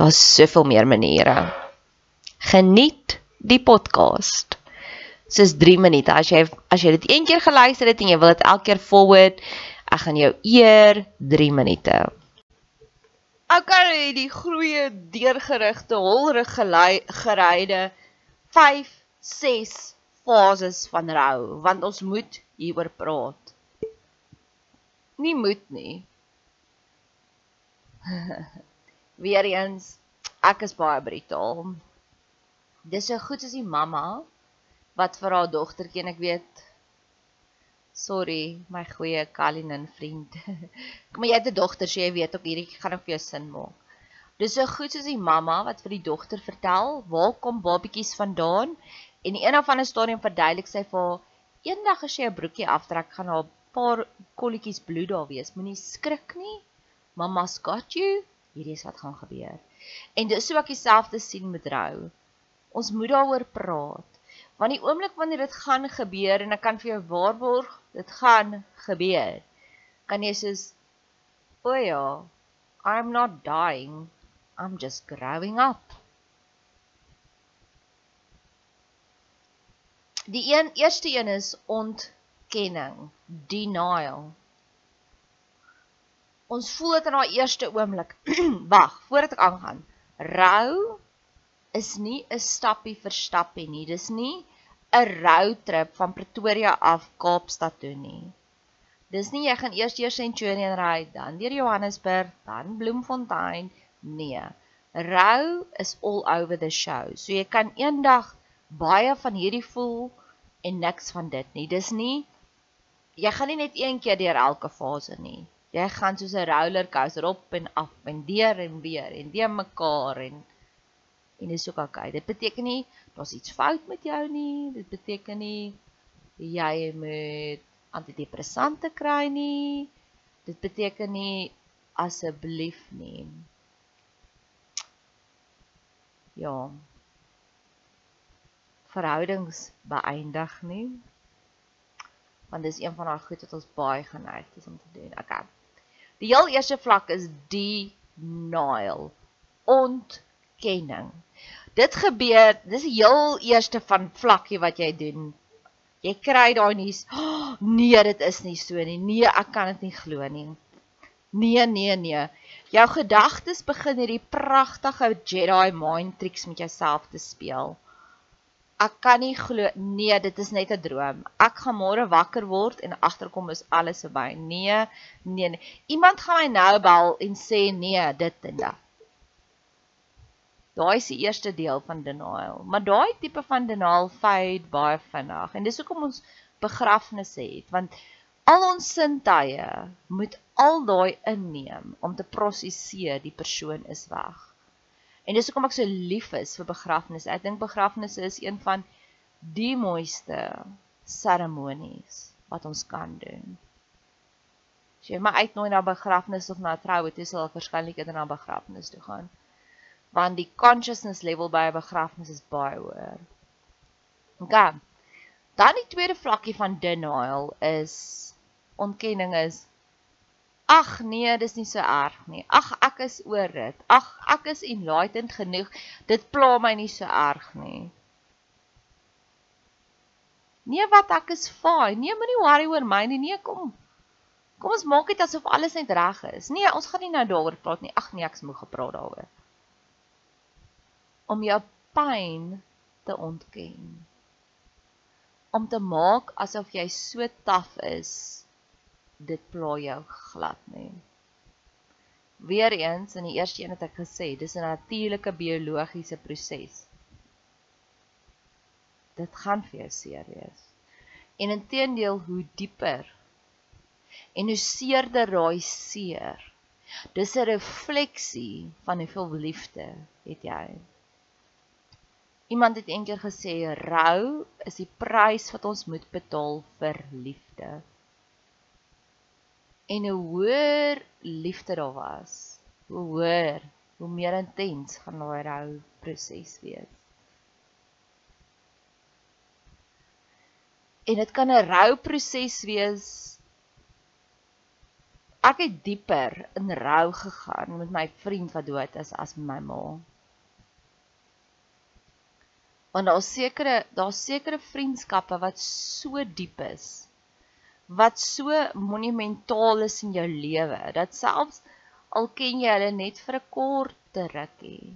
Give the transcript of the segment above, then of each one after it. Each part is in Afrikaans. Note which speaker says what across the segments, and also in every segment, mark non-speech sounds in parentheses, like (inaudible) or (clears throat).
Speaker 1: Daar's soveel meer maniere. Geniet die podcast. Dis 3 minute. As jy as jy dit een keer geluister het en jy wil dit elke keer forward, ek gaan jou eer 3 minute. Okay, die groeie deurgerigte holrig geryde 5 6 fases van rou, want ons moet hieroor praat. Nie moet nie. (laughs) Weereens, ek is baie brutaal. Dis so goed as die mamma wat vir haar dogtertjie en ek weet sorry, my goeie Kalinin vriend. (laughs) Kom jy het 'n dogter, so jy weet ook hierdie gaan ook vir jou sin maak. Dis so goed soos die mamma wat vir die dogter vertel waar kom babatjies vandaan en die een of ander stadium verduidelik sy vir haar eendag as jy 'n broekie aftrek gaan daar 'n paar kolletjies bloed daar wees. Moenie skrik nie. Mamma's got you hierdie is wat gaan gebeur. En dis so ek dieselfde sien met rou. Ons moet daaroor praat. Want die oomblik wanneer dit gaan gebeur en ek kan vir jou waarborg, dit gaan gebeur. Kan jy sê, "O ja, I'm not dying. I'm just growing up." Die een eerste een is ontkenning, denial. Ons voel dit in daai eerste oomblik. (clears throat) Wag, voordat ek aangaan. Rou is nie 'n stappie vir stappie nie. Dis nie 'n roadtrip van Pretoria af Kaapstad toe nie. Dis nie jy gaan eers deur Centurion ry, dan deur Johannesburg, dan Bloemfontein. Nee. Rou is all over the show. So jy kan eendag baie van hierdie voel en niks van dit nie. Dis nie jy gaan nie net een keer deur elke fase nie jy gaan soos 'n roller coaster op en af en deur en weer en deur mekaar en en dis ook okay. Dit beteken nie daar's iets fout met jou nie. Dit beteken nie jy moet antidepressante kry nie. Dit beteken nie asseblief nie. ja verhoudings beëindig nie. Want dis een van daai goed wat ons baie geneig is om te doen. Okay. Die heel eerste vlak is denial. Ontkenning. Dit gebeur, dis die heel eerste van vlakkie wat jy doen. Jy kry daai nuus. Oh, nee, dit is nie so nie. Nee, ek kan dit nie glo nie. Nee, nee, nee. Jou gedagtes begin hierdie pragtige Jedi mind tricks met jouself te speel. Ek kan nie glo nee, dit is net 'n droom. Ek gaan môre wakker word en agterkom is alles verby. Nee, nee, nee. Iemand gaan my nou bel en sê nee, dit en dat. Daai is die eerste deel van denial. Maar daai tipe van denial fade baie vinnig. En dis hoekom ons begrafnisse het, want al ons sintuie moet al daai inneem om te prosesseer die persoon is weg. En dis hoekom ek so lief is vir begrafnisse. Ek dink begrafnisse is een van die mooiste seremonies wat ons kan doen. As jy maar uitnooi na begrafnis of na troue, dis sal waarskynlik eerder na begrafnis toe gaan. Want die consciousness level by 'n begrafnis is baie hoër. Okay. Dan die tweede vlakkie van denial is ontkenning is ag nee, dis nie so erg nie. Ag ek is oor dit. Ag ek is enlightened genoeg. Dit pla my nie so erg nie. Nee, wat ek is fine. Nee, moenie worry oor my nie. Nee, kom. Kom ons maak dit asof alles net reg is. Nee, ons gaan nie nou daaroor praat nie. Ag nee, ek is moeg gepraat daaroor. Om jou pyn te ontken. Om te maak asof jy so taaf is dit pla jou glad nie. Weereens in die eerste een het ek gesê, dis 'n natuurlike biologiese proses. Dit gaan vir jou seer wees. En intedeel hoe dieper en hoe seerder raai seer. Dis 'n refleksie van hoeveel liefde het jy. Iemand het eendag gesê rou is die prys wat ons moet betaal vir liefde en hoe hoër liefde daar was, hoe hoër, hoe meer intens gaan daai rou proses wees. En dit kan 'n rou proses wees. Ek het dieper in rou gegaan met my vriend wat dood is as met my ma. Want daar's sekere daar's sekere vriendskappe wat so diep is wat so monumentaal is in jou lewe dat selfs al ken jy hulle net vir 'n kort rukkie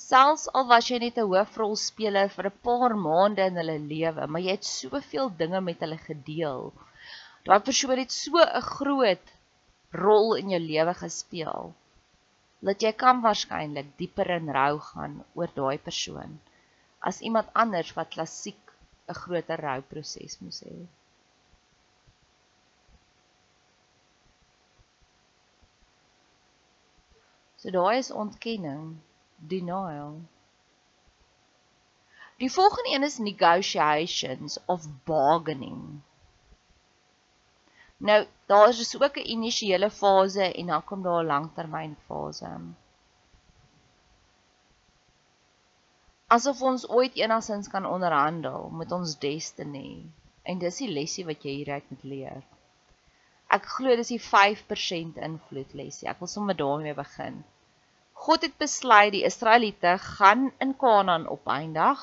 Speaker 1: selfs al was jy net 'n hoofrolspeler vir 'n paar maande in hulle lewe maar jy het soveel dinge met hulle gedeel. Daai persoon het so 'n groot rol in jou lewe gespeel dat jy kan waarskynlik dieper in rou gaan oor daai persoon as iemand anders wat klassiek 'n groter rouproses moes hê So daai is ontkenning, denial. Die volgende een is negotiations of bargaining. Nou, daar is ook 'n initiële fase en dan kom daar 'n langtermynfase. Asof ons ooit enigsins kan onderhandel met ons destiny. En dis die lesie wat jy hieruit moet leer. Ek glo dis die 5% invloed lesie. Ek wil sommer daarmee begin. God het besluit die Israeliete gaan in Kanaan opeindig.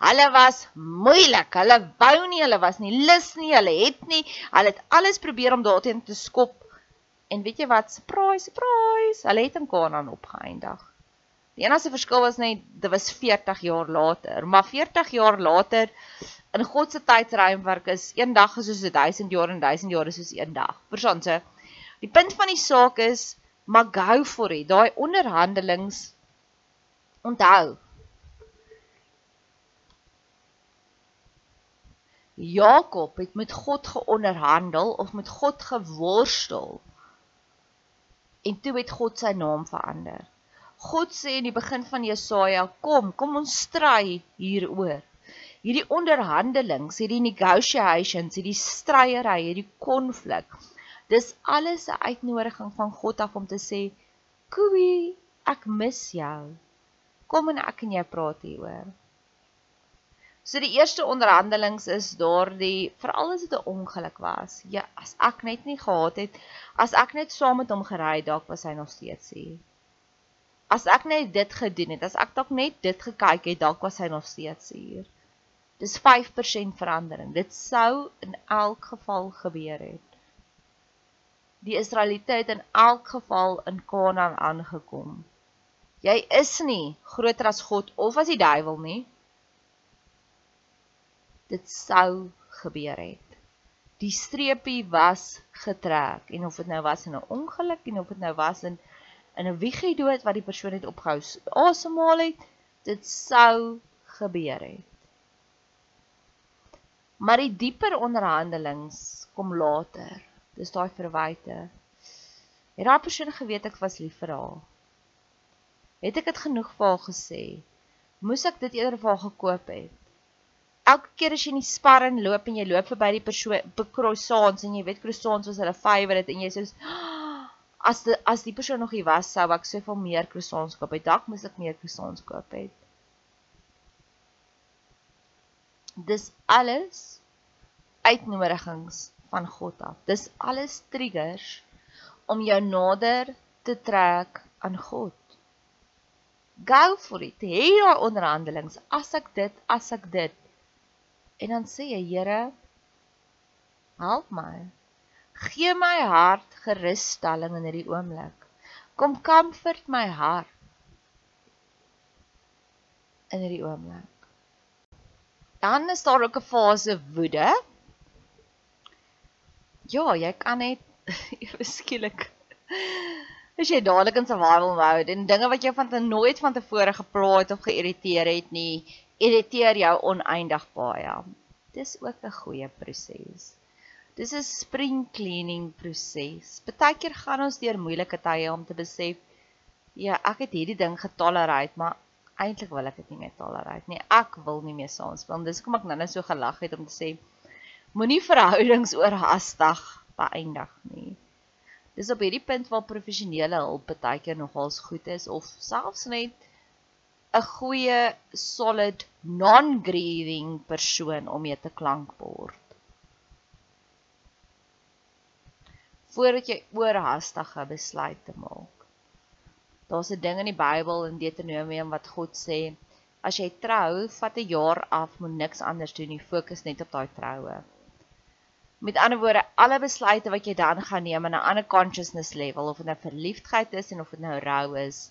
Speaker 1: Hulle was moeilik. Hulle wou nie, hulle was nie lus nie, hulle het nie. Hulle het alles probeer om daarteen te skop. En weet jy wat? Surprise, surprise. Hulle het in Kanaan opgeëindig. Die enigste verskil was net dit was 40 jaar later, maar 40 jaar later in God se tydsruimwerk is een dag soos 1000 jaar en 1000 jaar is soos een dag. Verstaan jy? Die punt van die saak is maar go for it. Daai onderhandelings onthou. Jakob het met God geonderhandel of met God geworstel. En toe het God sy naam verander. God sê in die begin van Jesaja, kom, kom ons stry hieroor hierdie onderhandelings, hierdie negotiations, hierdie stryery, hierdie konflik. Dis alles 'n uitnodiging van God af om te sê, "Koei, ek mis jou. Kom en ek en jy praat hieroor. So die eerste onderhandelings is daardie veral as dit 'n ongeluk was. Ja, as ek net nie gehad het, as ek net saam met hom gery het, dalk was hy nog steeds hier. As ek net dit gedoen het, as ek dalk net dit gekyk het, dalk was hy nog steeds hier. Dis 5% verandering. Dit sou in elk geval gebeur het. Die Israeliete het in elk geval in Kanaan aangekom. Jy is nie groter as God of as die duiwel nie dit sou gebeur het. Die streepie was getrek en of dit nou was in 'n ongeluk en of dit nou was in in 'n wiegie dood wat die persoon het opgehou asemhaal het, dit sou gebeur het. Maar die dieper onderhandelings kom later. Dis daai verwyte. Het daai persoon geweet ek was lief vir haar? Het ek dit genoeg vir haar gesê? Moes ek dit eerder vir haar gekoop het? elke keer as jy in die sparring loop en jy loop verby die persoon by croissants en jy weet croissants was hulle favourite en jy sê as die as die persoon nog hier was sou ek soveel meer croissants koop. By dak moes ek meer croissants koop het. Dis alles uitnodigings van God af. Dis alles triggers om jou nader te trek aan God. Go for it. Hê daai onderhandelings. As ek dit, as ek dit En dan sê jy, Here, help my. Gee my hart gerusstelling in hierdie oomblik. Kom comfort my hart in hierdie oomblik. Dan is daar ook 'n fase woede. Ja, jy kan net (laughs) skielik as jy dadelik in survival mode en dinge wat jy van te nooit van tevore gepraat of geïrriteer het nie, irriteer jou oneindig baie. Dis ook 'n goeie proses. Dis 'n spring cleaning proses. Partykeer gaan ons deur moeilike tye om te besef ja, ek het hierdie ding getolereer, maar eintlik wil ek dit nie meer tolereer nie. Ek wil nie meer saam speel. Dis kom ek nou net so gelag het om te sê moenie verhoudings oorhaastig beëindig nie. Dis op hierdie punt waar professionele hulp partykeer nogals goed is of selfs net 'n goeie solid non-grieving persoon om mee te klank Voordat jy oorhaastige besluite maak. Daar's 'n ding in die Bybel in Deuteronomium wat God sê, as jy trou, vat 'n jaar af, moet niks anders doen nie, fokus net op daai troue. Met ander woorde, alle besluite wat jy dan gaan neem in 'n ander consciousness level of dit nou verliefdheid is en of dit nou rou is,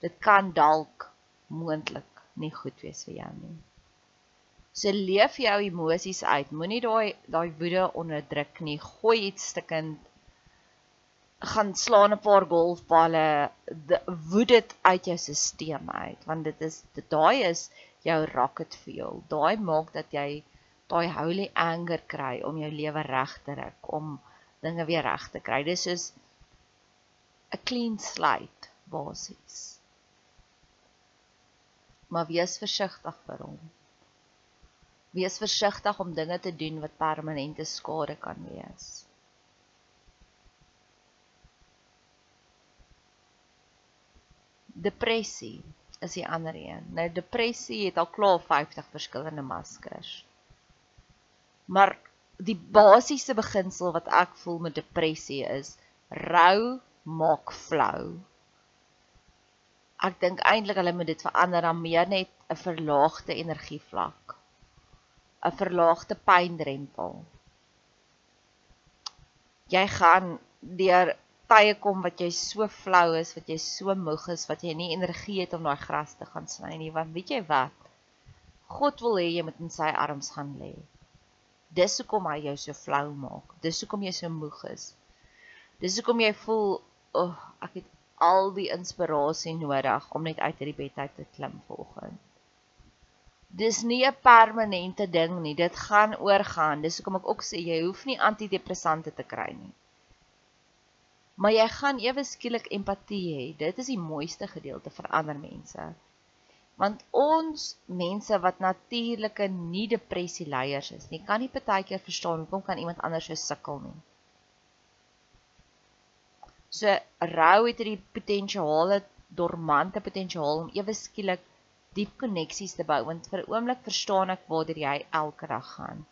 Speaker 1: dit kan dalk moontlik nie goed wees vir jou nie. So leef jou emosies uit. Moenie daai daai woede onderdruk nie. Gooi iets stukkend. Gaan slaan 'n paar golfballe. Woed dit uit jou stelsel uit want dit is daai is jou rocket fuel. Daai maak dat jy daai holy anger kry om jou lewe reg te ruk, om dinge weer reg te kry. Dis soos 'n clean slate basies maar wees versigtig vir hom. Wees versigtig om dinge te doen wat permanente skade kan wees. Depressie is die ander een. Nou depressie het al klaar 50 verskillende maskers. Maar die basiese beginsel wat ek voel met depressie is rou maak flou ek dink eintlik hulle moet dit verander dan meer net 'n verlaagde energievlak. 'n verlaagde pyndrempel. Jy gaan deur tye kom wat jy so flou is, wat jy so moeg is, wat jy nie energie het om daai gras te gaan sny nie, want weet jy wat? God wil hê jy moet in sy arms gaan lê. Dis hoekom hy jou so flou maak. Dis hoekom jy so moeg is. Dis hoekom jy voel, "Ag, oh, ek het al die inspirasie nodig om net uit hierdie bed uit te klim vanoggend. Dis nie 'n permanente ding nie. Dit gaan oorgaan. Dis hoekom ek ook sê jy hoef nie antidepressante te kry nie. Maar jy gaan ewe skielik empatie hê. Dit is die mooiste gedeelte vir ander mense. Want ons mense wat natuurlike nie depressie leiers is nie, kan nie partykeer verstaan hoekom kan iemand anders so sukkel nie. So rou het hierdie potensiale dormante potensiaal om ewe skielik diep koneksies te bou want vir 'n oomblik verstaan ek waar jy elke dag gaan.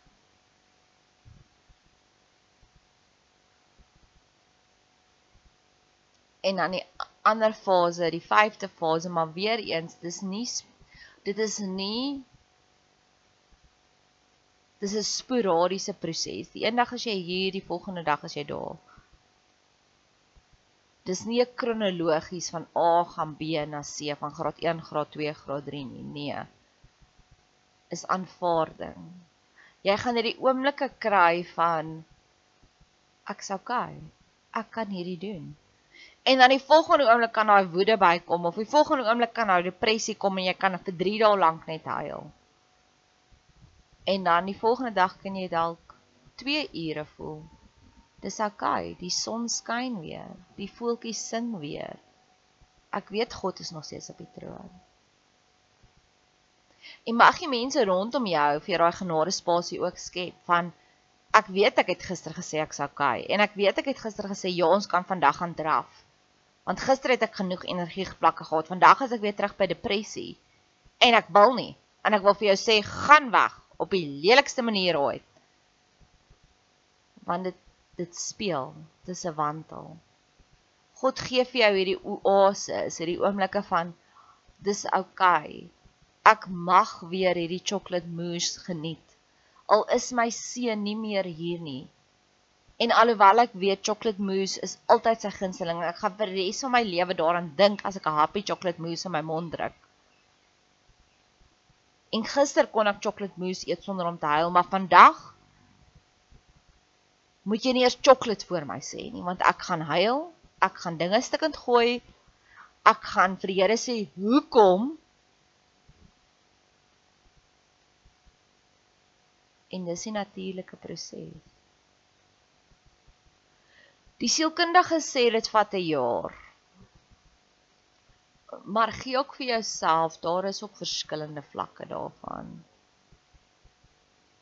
Speaker 1: En dan die ander fase, die 5de fase, maar weer eens, dis nie dit is nie dis 'n sporadiese proses. Die een dag as jy hier, die volgende dag as jy daar. Dis nie kronologies van A gaan B na C van graad 1, graad 2, graad 3 nie. Nee. Is aanvaarding. Jy gaan hierdie oomblikke kry van ek's okay. Ek kan hierdie doen. En dan die volgende oomblik kan daai woede bykom of die volgende oomblik kan daai depressie kom en jy kan vir 3 dae lank net huil. En dan die volgende dag kan jy dalk 2 ure voel. Dis okay, die son skyn weer, die voeltjies sing weer. Ek weet God is nog steeds op die troon. En mag jy mense rondom jou vir daai genade spasie ook skep van ek weet ek het gister gesê ek's okay en ek weet ek het gister gesê ja ons kan vandag gaan draf. Want gister het ek genoeg energie geplakke gehad. Vandag is ek weer terug by depressie. En ek wil nie. En ek wil vir jou sê, gaan weg op die lelikste manier ooit. Want dit dit speel. Dit is 'n wantel. God gee vir jou hierdie oases, hierdie oomblikke van dis. Okay. Ek mag weer hierdie chocolate mousse geniet. Al is my seun nie meer hier nie. En alhoewel ek weet chocolate mousse is altyd sy gunsteling, ek gaan vir die res van my lewe daaraan dink as ek 'n happy chocolate mousse in my mond druk. En gister kon ek chocolate mousse eet sonder om te huil, maar vandag moet jy nie eers chocolate voor my sê nie, want ek gaan huil, ek gaan dinge stukkend gooi. Ek gaan vir die Here sê, "Hoekom?" En dis 'n natuurlike proses. Die sielkundige sê dit vat 'n jaar. Maar gee ook vir jouself, daar is ook verskillende vlakke daarvan.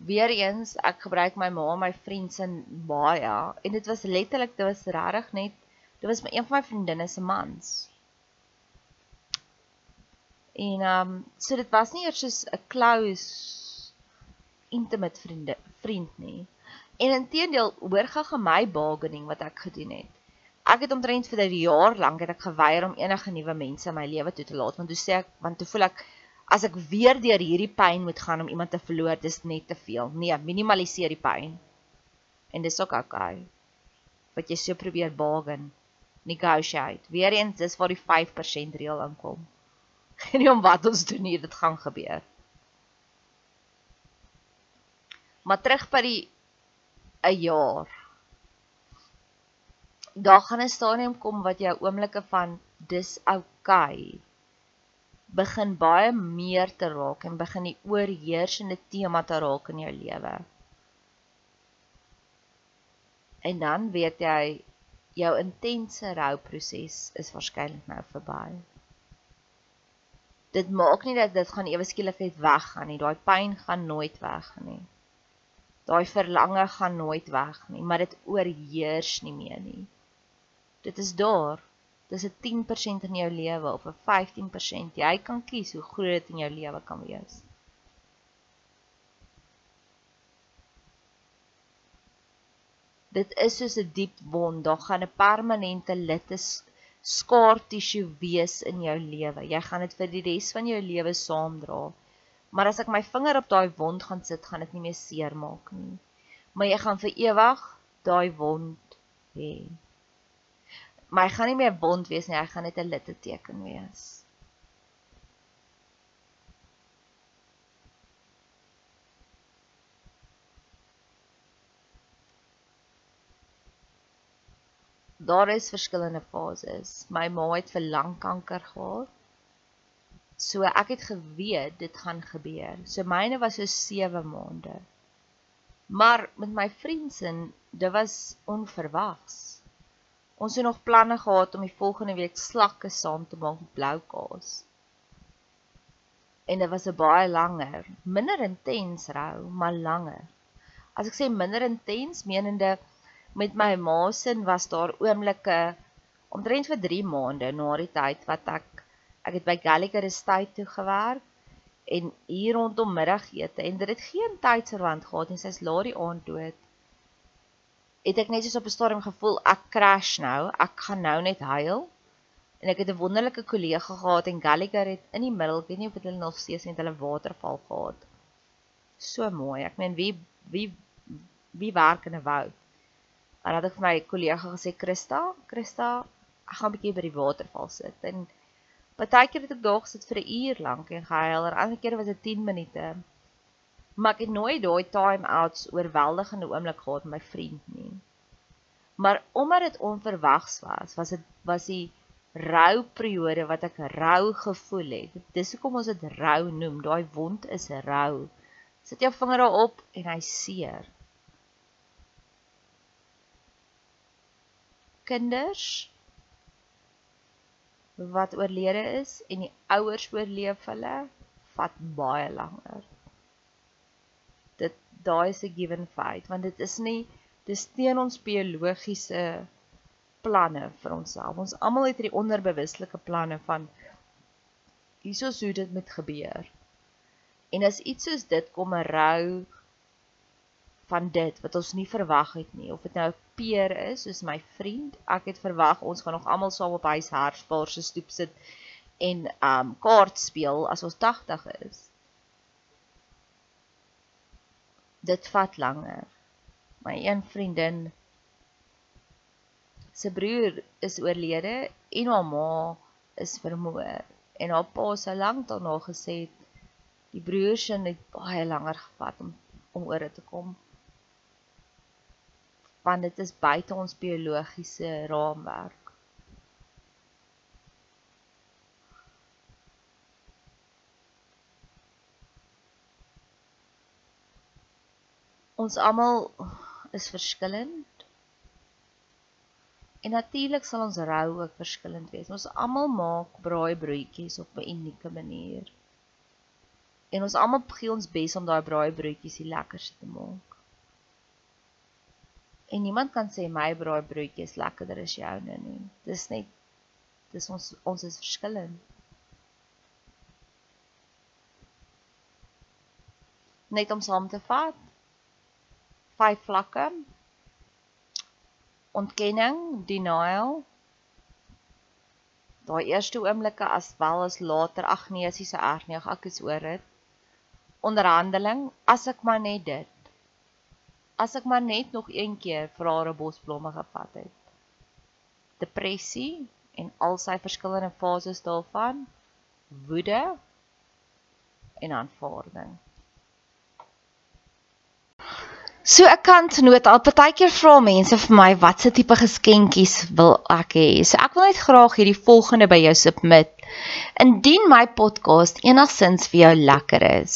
Speaker 1: Weereens, ek gebruik my ma, my vriend se baie en dit was letterlik, dit was regtig net, dit was my een van my vriendinne se mans. En ehm um, so dit was nie eers soos 'n close intimate vriende vriend nie. En intedeel hoor gaga my bargaining wat ek gedoen het. Ek het omtrent vir 'n jaar lank het ek geweier om enige nuwe mense in my lewe toe te laat want toe sê ek want toe voel ek as ek weer deur hierdie pyn moet gaan om iemand te verloor, dis net te veel. Nee, minimaliseer die pyn. En dis ook okay. Wat jy so probeer bargain, negotiate. Weereens dis waar die 5% reël inkom. (laughs) Geen nie om wat ons doen hier, dit gaan gebeur. Maar terug by die 'n jaar. Daar gaan 'n stadium kom wat jou oomblikke van dis oukei okay, begin baie meer te raak en begin die oorheersende tema te raak in jou lewe. En dan weet jy jou intense rouproses is waarskynlik nou verby. Dit maak nie dat dit gaan ewe skielik net weggaan nie. Daai pyn gaan nooit weggaan nie daai verlange gaan nooit weg nie, maar dit oorheers nie meer nie. Dit is daar. Dis 'n 10% in jou lewe of 'n 15%. Jy kan kies hoe groot dit in jou lewe kan wees. Dit is soos 'n diep wond, daar gaan 'n permanente litte skaar tissu wees in jou lewe. Jy gaan dit vir die res van jou lewe saamdra. Maar as ek my vinger op daai wond gaan sit, gaan dit nie meer seer maak nie. Maar jy gaan vir ewig daai wond hê. Maar hy gaan nie meer wond wees nie, hy gaan net 'n litteteken wees. Daar is verskillende fases. My ma het vir langkanker gehad. So ek het geweet dit gaan gebeur. So myne was so 7 maande. Maar met my vriendin, dit was onverwags. Ons het nog planne gehad om die volgende week slakke saam te maak met blou kaas. En dit was 'n baie langer, minder intens rou, maar langer. As ek sê minder intens, menende met my ma se was daar oomblikke omtrent vir 3 maande na die tyd wat ek Ek het by Gallagher Estate toe gewerk en hier rondom middagete en dit het geen tydsverwant gehad nie. Sy's laat die aand dood. Het ek net soos op 'n stadium gevoel ek crash nou. Ek gaan nou net huil. En ek het 'n wonderlike kollega gehad en Gallagher het in die middel, ek weet nie of dit hulle nog steeds net hulle waterval gehad. So mooi. Ek meen wie wie wie werk in 'n woud? En dan het ek vir my kollega gesê, "Christa, Christa, ek gaan 'n bietjie by die waterval sit." En Partykeer het ek daar gesit vir 'n uur lank en gehuil, en ander kere was dit 10 minute. Maar ek het nooit daai time-outs oorweldigende oomblik gehad met my vriend nie. Maar omdat dit onverwags was, was dit was die rou periode wat ek rou gevoel het. Dis hoekom ons dit rou noem. Daai wond is rou. Sit jou vinger daarop en hy seer. Kinders wat oorlede is en die ouers oorleef hulle vat baie langer. Dit daai is 'n given feit want dit is nie dis teen ons biologiese planne vir onsself. Ons almal het hierdie onderbewuslike planne van hiersoos hoe dit moet gebeur. En as iets soos dit kom 'n rou van dit wat ons nie verwag het nie. Of dit nou peer is soos my vriend ek het verwag ons gaan nog almal saam op huis Harspaar se stoep sit en um kaart speel as ons 80 is. Dit vat langer. My een vriendin se broer is oorlede en haar ma is vermoor. En haar pa se lank daarna gesê die broer se het baie langer gevat om om oor te kom want dit is buite ons biologiese raamwerk. Ons almal is verskillend. En natuurlik sal ons rou ook verskillend wees. Ons almal maak braai broodjies op 'n unieke manier. En ons almal gee ons bes om daai braai broodjies die lekkerste te maak. En niemand kan sê my braai broodjie is lekkerder as joune nie. Dis net dis ons ons is verskillend. Net om saam te vat. Vyf vlakke. Ontkenning, denial. Daai eerste oomblikke as wel as later ag nee, as jy so erg nie, ek is oor dit. Onderhandeling, as ek maar net dit as ek maar net nog een keer vir haar 'n bosblomme gevat het. Depressie en al sy verskillende fases daarvan, woede en aanvaarding. So 'n kantnoot, al partykeer vra mense vir my watse tipe geskenkies wil ek hê. So ek wil net graag hierdie volgende by jou submit. Indien my podcast enigsins vir jou lekker is,